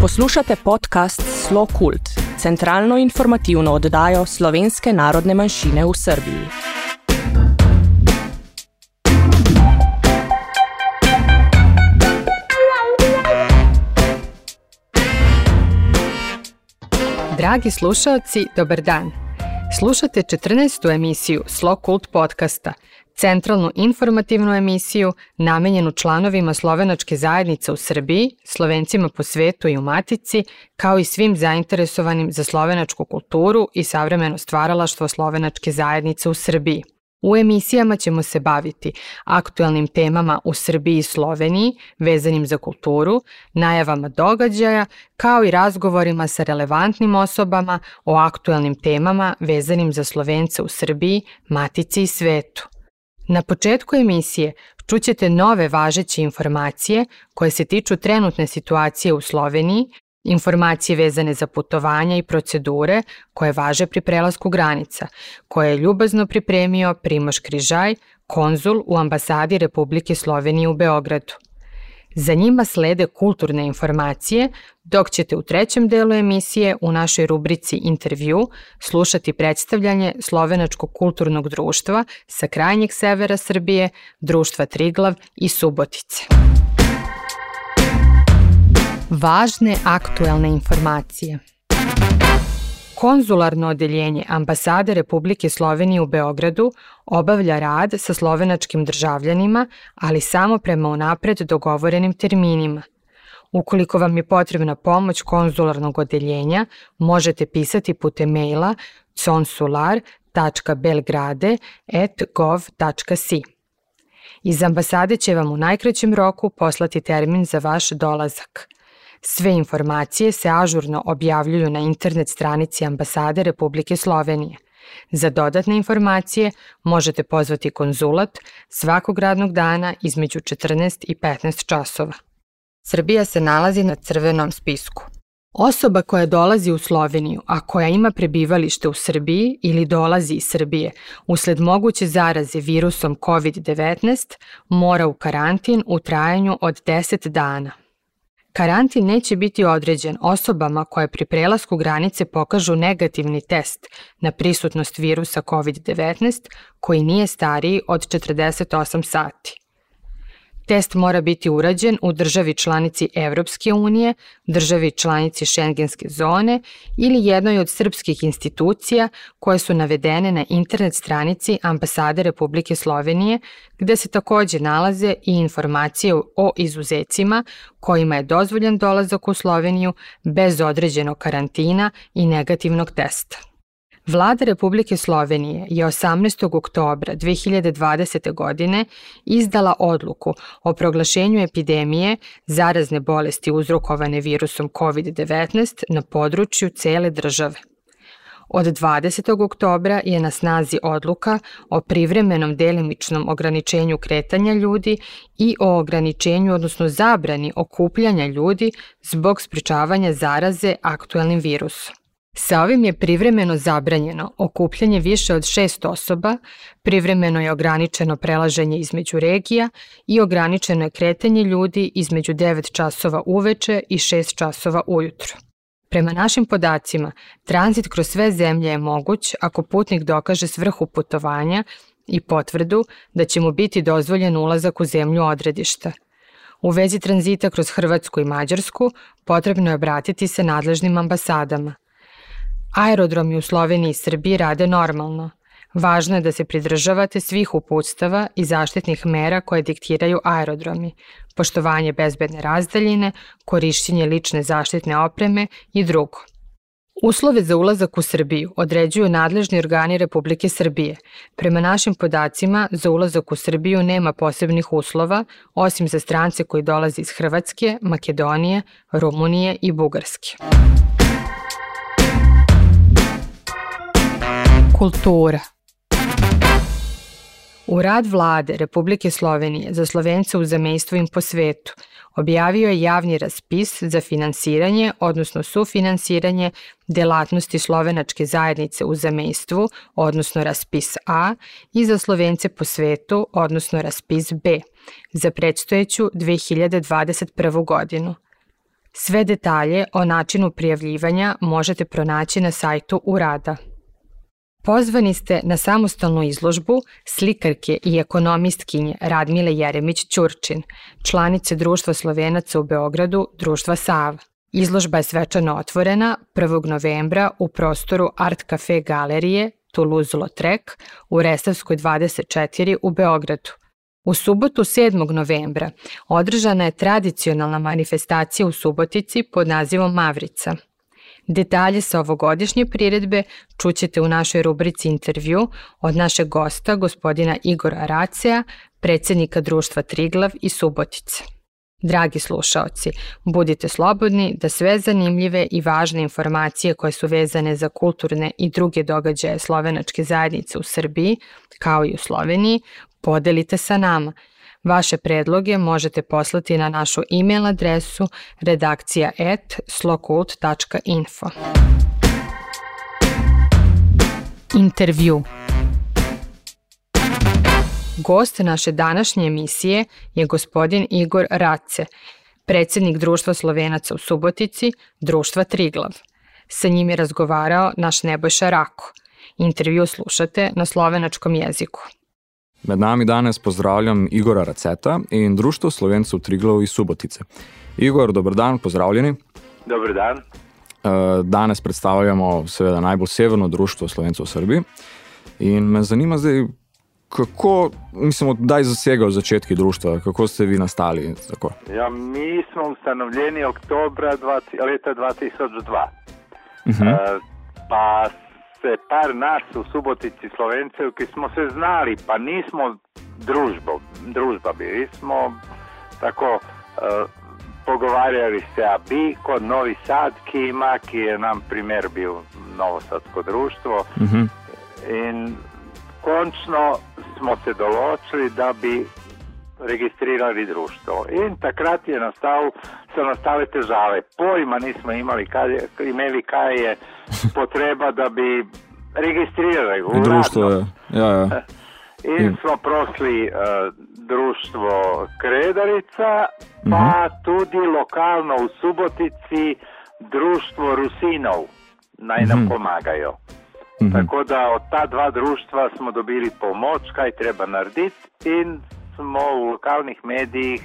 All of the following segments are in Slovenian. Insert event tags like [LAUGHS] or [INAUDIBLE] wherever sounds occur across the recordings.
Poslušate podcast Slo Kult, centralno informativno oddajo slovenske narodne manjšine v Srbiji. Dragi slušalci, dobar dan. Slušate 14. emisiju Slo Kult podcasta, centralnu informativnu emisiju namenjenu članovima slovenačke zajednice u Srbiji, slovencima po svetu i u Matici, kao i svim zainteresovanim za slovenačku kulturu i savremeno stvaralaštvo slovenačke zajednice u Srbiji. U emisijama ćemo se baviti aktuelnim temama u Srbiji i Sloveniji vezanim za kulturu, najavama događaja, kao i razgovorima sa relevantnim osobama o aktuelnim temama vezanim za Slovence u Srbiji, Matici i svetu. Na početku emisije čućete nove važeće informacije koje se tiču trenutne situacije u Sloveniji, informacije vezane za putovanja i procedure koje važe pri prelasku granica, koje je ljubazno pripremio Primoš Križaj, konzul u ambasadi Republike Slovenije u Beogradu. Za njima slede kulturne informacije, dok ćete u trećem delu emisije u našoj rubrici Intervju slušati predstavljanje Slovenačkog kulturnog društva sa krajnjeg severa Srbije, društva Triglav i Subotice. Važne aktuelne informacije – Konzularno odeljenje ambasade Republike Slovenije u Beogradu obavlja rad sa slovenačkim državljanima, ali samo prema unapred dogovorenim terminima. Ukoliko vam je potrebna pomoć konzularnog odeljenja, možete pisati putem maila consular.belgrade.gov.si. Iz ambasade će vam u najkraćem roku poslati termin za vaš dolazak – Sve informacije se ažurno objavljuju na internet stranici ambasade Republike Slovenije. Za dodatne informacije možete pozvati konzulat svakog radnog dana između 14 i 15 časova. Srbija se nalazi na crvenom spisku. Osoba koja dolazi u Sloveniju, a koja ima prebivalište u Srbiji ili dolazi iz Srbije usled moguće zaraze virusom COVID-19 mora u karantin u trajanju od 10 dana. Karantin neće biti određen osobama koje pri prelasku granice pokažu negativni test na prisutnost virusa COVID-19 koji nije stariji od 48 sati. Test mora biti urađen u državi članici Evropske unije, državi članici šengenske zone ili jednoj od srpskih institucija koje su navedene na internet stranici Ambasade Republike Slovenije, gde se takođe nalaze i informacije o izuzecima kojima je dozvoljen dolazak u Sloveniju bez određenog karantina i negativnog testa. Vlada Republike Slovenije je 18. oktobra 2020. godine izdala odluku o proglašenju epidemije zarazne bolesti uzrokovane virusom COVID-19 na području cele države. Od 20. oktobra je na snazi odluka o privremenom delimičnom ograničenju kretanja ljudi i o ograničenju, odnosno zabrani okupljanja ljudi zbog spričavanja zaraze aktuelnim virusom. Sa ovim je privremeno zabranjeno okupljanje više od šest osoba, privremeno je ograničeno prelaženje između regija i ograničeno je kretanje ljudi između 9 časova uveče i 6 časova ujutro. Prema našim podacima, tranzit kroz sve zemlje je moguć ako putnik dokaže svrhu putovanja i potvrdu da će mu biti dozvoljen ulazak u zemlju odredišta. U vezi tranzita kroz Hrvatsku i Mađarsku potrebno je obratiti se nadležnim ambasadama – Aerodromi u Sloveniji i Srbiji rade normalno. Važno je da se pridržavate svih uputstava i zaštitnih mera koje diktiraju aerodromi, poštovanje bezbedne razdaljine, korišćenje lične zaštitne opreme i drugo. Uslove za ulazak u Srbiju određuju nadležni organi Republike Srbije. Prema našim podacima, za ulazak u Srbiju nema posebnih uslova, osim za strance koji dolaze iz Hrvatske, Makedonije, Rumunije i Bugarske. Kultura U rad vlade Republike Slovenije za Slovence u zamejstvu im po svetu objavio je javni raspis za finansiranje, odnosno sufinansiranje delatnosti slovenačke zajednice u zamejstvu, odnosno raspis A, i za Slovence po svetu, odnosno raspis B, za predstojeću 2021. godinu – Sve detalje o načinu prijavljivanja možete pronaći na sajtu Urada. Pozvani ste na samostalnu izložbu slikarke i ekonomistkinje Radmile Jeremić-Ćurčin, članice Društva Slovenaca u Beogradu, Društva Sava. Izložba je svečano otvorena 1. novembra u prostoru Art Cafe galerije Toulouse-Lautrec u Resavskoj 24 u Beogradu. U subotu 7. novembra održana je tradicionalna manifestacija u Subotici pod nazivom Mavrica. Detalje sa ovogodišnje priredbe čućete u našoj rubrici intervju od našeg gosta, gospodina Igora Racea, predsednika društva Triglav i Subotice. Dragi slušaoci, budite slobodni da sve zanimljive i važne informacije koje su vezane za kulturne i druge događaje slovenačke zajednice u Srbiji, kao i u Sloveniji, podelite sa nama. Vaše predloge možete poslati na našu e-mail adresu redakcija.slokult.info. Intervju Gost naše današnje emisije je gospodin Igor Race, predsednik Društva Slovenaca u Subotici, Društva Triglav. Sa njim je razgovarao naš Nebojša Rako. Intervju slušate na slovenačkom jeziku. Med nami danes pozdravljam Igora Raceta in Društvo Slovencev Triglav iz Subotice. Igor, dober dan, pozdravljeni. Dober dan. Eh, danes predstavljamo seveda najbolj severno društvo Slovencev v Srbiji. In me zanima zdaj, kako, mislim, kdaj zasegajo začetki društva, kako ste vi nastali? Tako? Ja, mi smo ustanovljeni oktobra 20, leta 2002. Uh -huh. uh, pa par nas u Subotici Slovencev, ki smo se znali, pa nismo družbo, družba bili smo tako uh, pogovarjali se, a bi kod Novi Sad, ki ima, ki je nam primer bil Novosadsko društvo. Uh -huh. In končno smo se določili, da bi registrirali društvo. In takrat je nastal, so nastale težave. Pojma nismo imali, kaj je, imeli, kaj je potreba, da bi registrirali društvo. Je. Ja, ja. [LAUGHS] In, In smo prosili uh, društvo Kredarica, pa uh mhm. -huh. tudi lokalno v Subotici društvo Rusinov, naj nam uh mhm. -huh. pomagajo. Uh mhm. -huh. Tako da od ta dva društva smo dobili pomoč, kaj treba narediti, in smo v lokalnih medijih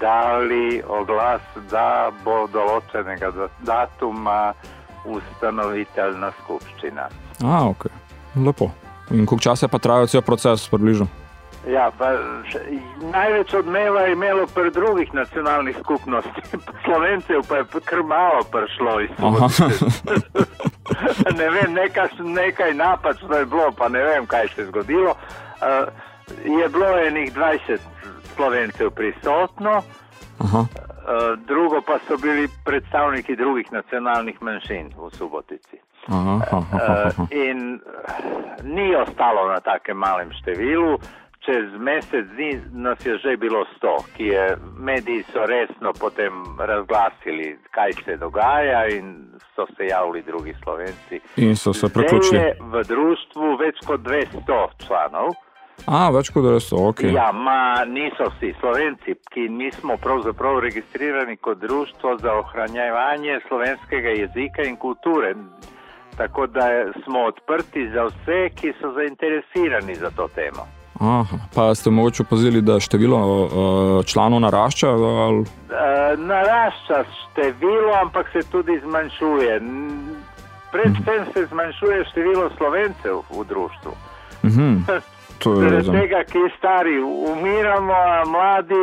dali oglas, da bo določenega datuma ustanoviteljna skupščina. A, ok, lepo. In koliko časa pa traja cel proces, približno? Ja, pa, največ odmeva je imelo pri drugih nacionalnih skupnostih, slovencev pa je kar malo prišlo iz tega. [LAUGHS] ne vem, nekaj, nekaj napačno je bilo, pa ne vem, kaj se je zgodilo. Uh, je bilo enih 20 slovencev prisotno, uh, drugo pa so bili predstavniki drugih nacionalnih manjšin v Subotici. Aha, aha, aha. Uh, in ni ostalo na takem malem številu. Čez mesec dni nas je že bilo sto, ki je mediji so resno potem razglasili, kaj se dogaja, in so se javili drugi slovenci. In so se priključili. V društvu več kot 200 članov. A, več kot 200, ok. Ja, ma niso vsi slovenci, ki nismo pravzaprav registrirani kot društvo za ohranjevanje slovenskega jezika in kulture. Tako da smo odprti za vse, ki so zainteresirani za to temo. Aha, pa ste mogoče opazili, da število uh, članov narašča? Ali... Uh, narašča število, ampak se tudi zmanjšuje. Predvsem se zmanjšuje število slovencev v društvu. [LAUGHS] Uh mhm. -huh. Zaradi tega, ki stari umiramo, a mladi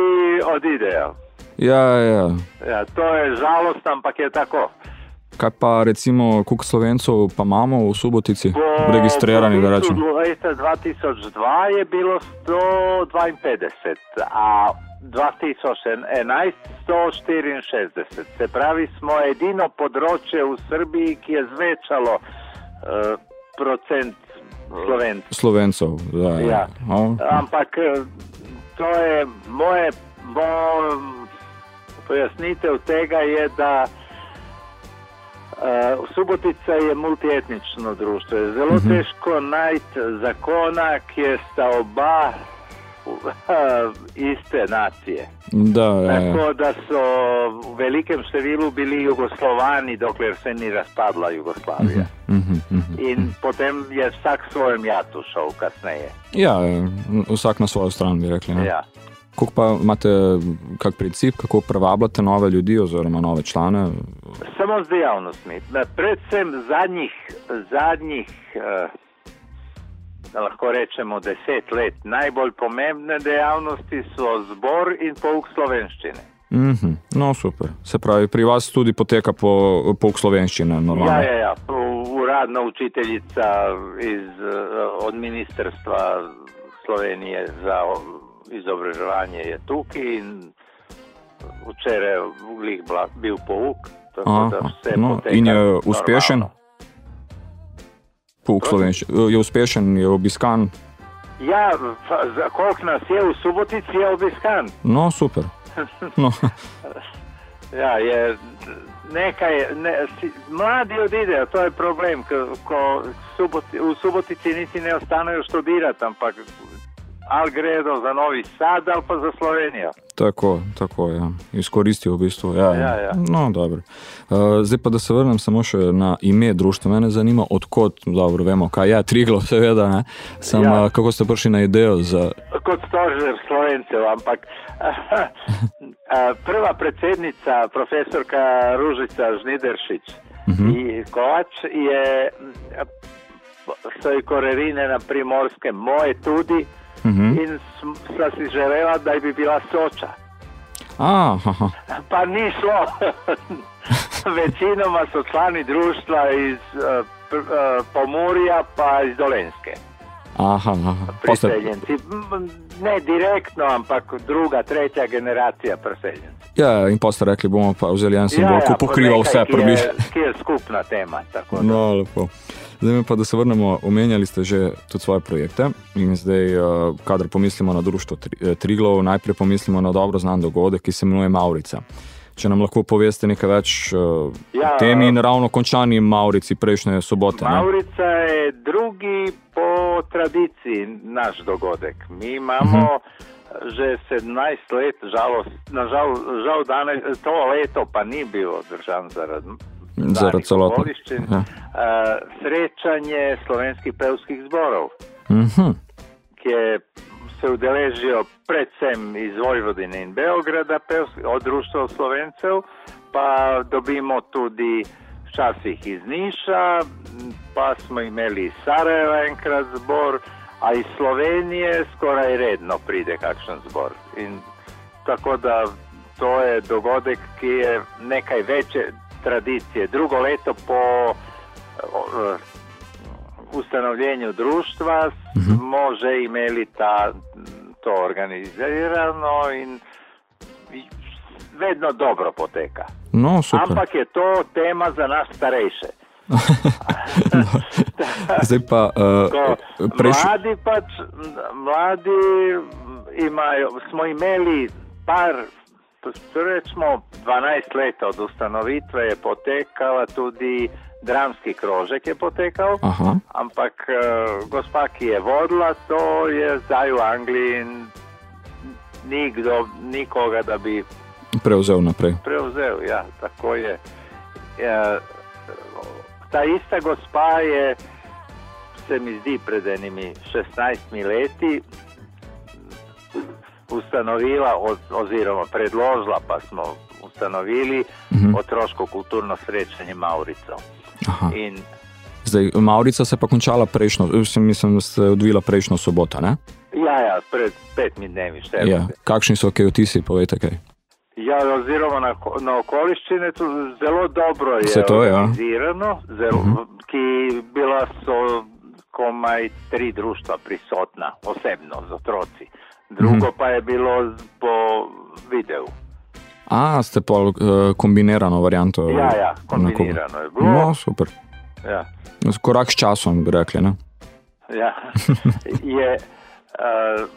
odidejo. Ja, ja. ja, to je žalost, ampak je tako. Kaj pa recimo, koliko slovencev pa imamo v Subotici, po, registrirani? Po leta 2002 je bilo 152, a 2011 164. Se pravi, smo edino področje v Srbiji, ki je zvečalo uh, procent Slovencev. Slovencev da, ja. Oh. Ampak eh, to je moje bo, pojasnitev tega, je, da uh, Subotica je multietnično društvo. Je zelo uh mhm. -huh. težko najti zakona, kjer sta oba iste nacije. Da, ja, ja. Tako da so v velikem številu bili Jugoslovani, dokler se ni razpadla Jugoslavija. Mhm, mhm. In potem je vsak svojem jatu šel kasneje. ja, vsak na svojo stran bi rekli. Ne? Ja. Kako pa imate kak princip, kako privabljate nove ljudi oziroma nove člane? Samo z dejavnostmi. Predvsem zadnjih, zadnjih eh, lahko rečemo, deset let najbolj pomembne dejavnosti so zbor in pouk slovenščine. Mhm, no, super. Se pravi, pri vas tudi poteka po, pouk slovenščine, normalno. Ja, ja, ja. Uradna učiteljica iz, eh, od Ministrstva Slovenije za izobraževanje je tukaj in včeraj je bil pouk. Da Aha, vse no, in je uspešen? normalno. Pouk slovenščine. Je uspešen, je obiskan. Ja, za koliko nas je v Subotici, je obiskan. No, super. No, [LAUGHS] Ja, je nekaj, ne, si, mladi odidejo, to je problem, ko, ko suboti, v Subotici niti ne ostanejo študirati, ampak ali gredo za Novi Sad ali pa za Slovenijo. tako, tako ja. izkoristijo v bistvu. Ja, Ja, ja. No, dobro. Uh, zdaj pa, da se vrnem samo še na ime društva. Mene zanima, odkot, dobro, vemo, kaj je Triglo, [LAUGHS] seveda. Ne? Sam, Ja. ja. kako ste prišli na idejo za. Kot stožer slovencev, ampak a, [LAUGHS] prva predsednica, profesorka Ružica Žnideršič i Kovač je, so ji korerine na primorskem, moje tudi, Mhm. in sva si želela, da bi bila Soča. A, aha, Pa ni šlo. [LAUGHS] Večinoma so člani društva iz uh, uh, Pomorja pa iz Dolenske. aha, aha. Pa. M, Ne direktno, ampak druga, tretja generacija priseljencev. Ja, in pa ste rekli, bomo pa vzeli en simbol, ki pokriva vse ki približno. Ki je skupna tema. No, lepo. Zdaj pa, da se vrnemo, omenjali ste že tudi svoje projekte in zdaj, eh, kadar pomislimo na društvo eh, Triglov, najprej pomislimo na dobro znan dogodek, ki se imenuje Maurica. Če nam lahko poveste nekaj več o Ja, temi in ravno končani Maurici prejšnje sobote. Ne? Maurica je drugi po tradiciji naš dogodek. Mi imamo že 17 let, žalost, nažal, žal danes, to leto pa ni bilo držan zaradi Zaradi celotne- ja. eh, srečanje slovenskih pevskih zborov, Mhm. ki je se udeležijo predvsem iz Vojvodine in Beograda, pevski, od društva Slovencev, pa dobimo tudi včasih iz Niša, pa smo imeli iz Sarajeva enkrat zbor, a iz Slovenije skoraj redno pride kakšen zbor. In tako da to je dogodek, ki je nekaj večje tradicije. Drugo leto po ustanovljenju društva smo že imeli ta, to organizirano in vedno dobro poteka. No, super. Ampak je to tema za nas starejše. [LAUGHS] [LAUGHS] Zdaj pa uh, prejšnji. mladi pač, mladi imajo, smo imeli par, rečemo 12 let od ustanovitve je potekala tudi dramski krožek je potekal, Aha, ampak uh, gospa, ki je vodila, to je zdaj v Angliji in nikdo, nikoga, da bi prevzel naprej. prevzel. Ja, tako je. Ja, ta ista gospa je, se mi zdi, pred enimi 16 leti ustanovila od, oziroma predložila, pa smo ustanovili Mhm. otroško kulturno srečanje Maurico. In Zdaj, Maurica se je pa končala prejšnjo, eh, mislim, da se je odvila prejšnjo soboto. Ne? ja, ja, pred petimi dnevi še. Ja. Kakšni so kaj vtisi, povejte kaj. Ja, oziroma na, na okoliščine, to zelo dobro je Vse to, ja. organizirano, zelo, uh -huh. ki bila so komaj tri društva prisotna, osebno z otroci. Drugo uh -huh. pa je bilo po videu. A, ste pa uh, kombinirano varianto. Ja, ja, kombinirano je bilo. No, super. Ja, Korak s časom, bi rekli. Ne? ja. [LAUGHS] je uh,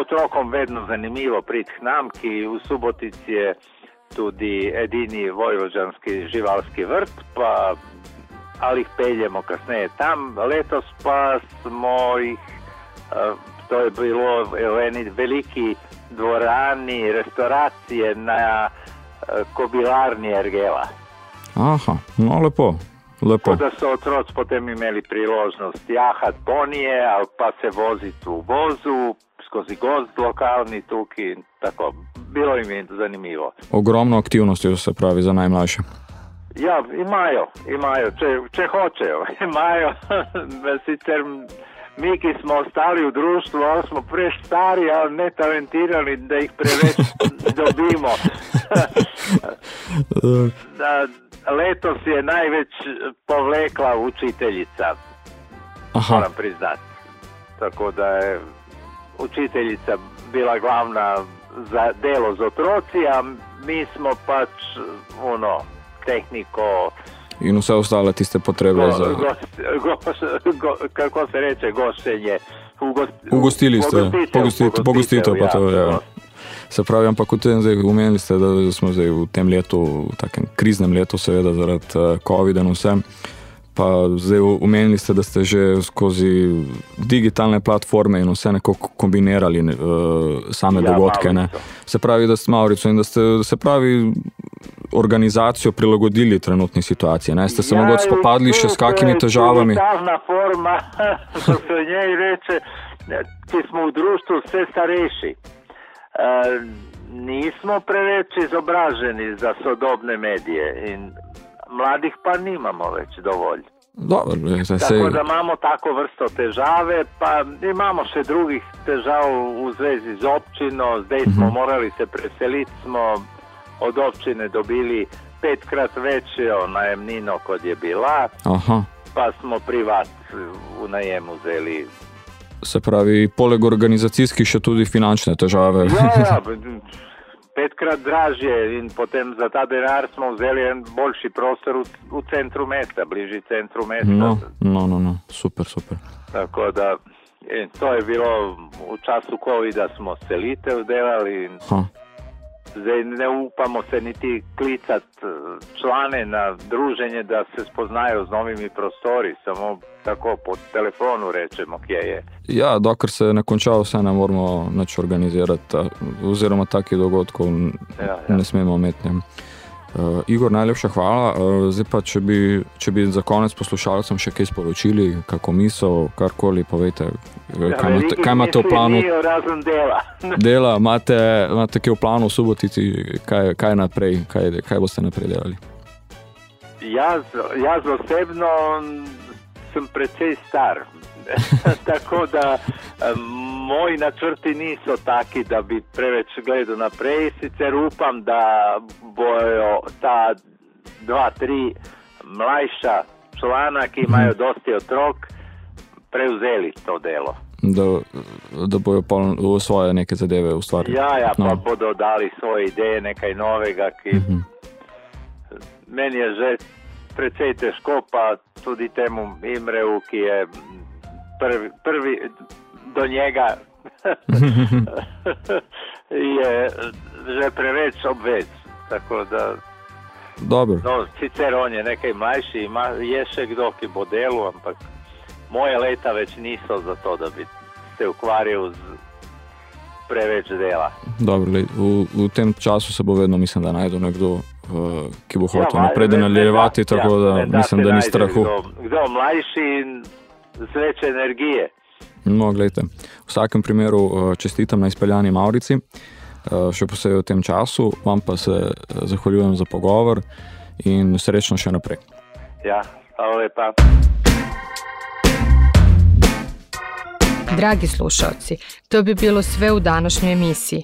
otrokom vedno zanimivo priti k nam, ki v Subotici je tudi edini vojvođanski živalski vrt, pa ali jih peljemo kasneje tam. Letos pa smo jih uh, to je bilo v eni veliki dvorani, restauracije na uh, kobilarni Ergela. Aha, no lepo. Lepo. Da so otroci potem imeli priložnost jahati ponije ali pa se voziti v vozu skozi gozd lokalni tukaj. Tako, bilo jim je zanimivo. Ogromno aktivnosti se pravi za najmlajše. Ja, imajo, imajo če, če hočejo. [LAUGHS] Imajo, sicer mi, ki smo ostali v društvu, smo prestari, ali ne talentirani, da jih preveč [LAUGHS] dobimo. [LAUGHS] da, letos je največ povlekla učiteljica, Aha. moram priznati. Tako da je učiteljica bila glavna za delo z otroci, a mi smo pač ono, tehniko. In vse ostale tiste potrebe Go, za. go, go, go, kako se reče, goščenje. Ugost, Ugostili ste, pogostitev, pogostitev, pogostitev pa to je. Ja. Se pravi, ampak v tem zdaj umenili ste, da smo zdaj v tem letu, v takem kriznem letu, seveda zaradi uh, COVID-a in vse. Pa zdaj umenili ste, da ste že skozi digitalne platforme in vse nekako kombinirali uh, same Ja, dogodke. Ne? Se pravi, da ste Maurico in da ste se pravi organizacijo prilagodili trenutni situaciji. Ne? Ste se ja, mogoče spopadli še s kakimi težavami? Digitalna forma, [LAUGHS] kot se njej reče, ki smo v društvu vse starejši. Uh, nismo preveč izobraženi za sodobne medije in mladih pa nimamo več dovolj. Dobro, zdaj se Tako da imamo tako vrsto težave, pa imamo še drugih težav v zvezi z občino. Zdaj smo morali se preseliti, smo od občine dobili petkrat večjo najemnino, kot je bila, Aha. pa smo privat v najemu vzeli. Se pravi, poleg organizacijskih še tudi finančne težave. Ja, ja, [LAUGHS] petkrat dražje in potem za ta denar smo vzeli en boljši prostor v, v centru mesta, bližji centru mesta. No, no, no, no. super, super. Tako da in to je bilo v času COVID-a smo selitev delali in Ha. Zdaj ne upamo se niti klicati eh, člane na druženje, da se spoznajo z novimi prostori, samo tako po telefonu rečemo, kje je. Ja, dokler se ne konča, vse ne moramo nič organizirati, ta- oziroma takih dogodkov Ja, ja. ne smemo imeti. ne. Uh, Igor, najlepša hvala. Uh, zdaj pa, če bi, če bi za konec poslušalcem še kaj sporočili, kako misel, karkoli, povejte, ja, kaj, imate, kaj imate v planu. Razen dela. [LAUGHS] Dela, imate, imate kaj v planu v subotici, kaj, kaj naprej, kaj, kaj boste naprej delali? Jaz, jaz osebno sem precej star. [LAUGHS] Tako da moji načrti niso taki, da bi preveč gledal naprej. Sicer upam, da bojo ta dva, tri mlajša člana, ki imajo dosti otrok, prevzeli to delo. Da, da bojo pol svoje neke zadeve ustvarili. Ja, ja, pa No. bodo dali svoje ideje, nekaj novega, ki Mhm. meni je že precej težko, pa tudi temu Imreju, ki je prvi, prvi do njega [LAUGHS] je že preveč obvez. Tako da, Dobro. no, sicer on je nekaj mlajši, ima, je še kdo, ki bo delal, ampak moje leta več niso za to, da bi se ukvarjal z preveč dela. Dobro, lej, v, v tem času se bo vedno, mislim, da najdel nekdo, uh, ki bo hotel ja, naprej nadaljevati, da- tako ja, da ne mislim, se da ni strahu. Kdo, kdo mlajši in z več energije. No, gledajte, v vsakem primeru uh, čestitam na izpeljani Maurici, uh, še posebej v tem času, vam pa se zahvaljujem za pogovor in srečno še naprej. Ja, hvala lepa. Dragi slušalci, to bi bilo sve u današnjoj emisiji.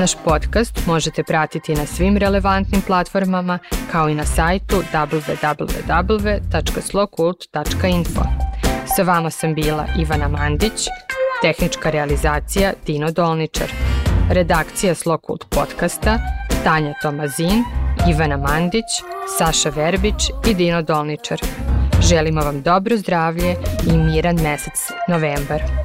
Naš podcast možete pratiti na svim relevantnim platformama kao i na sajtu www.slokult.info. Sa vama sam bila Ivana Mandić, tehnička realizacija Dino Dolničar, redakcija Slokult podcasta Tanja Tomazin, Ivana Mandić, Saša Verbić i Dino Dolničar. Želimo vam dobro zdravlje i miran mesec novembar.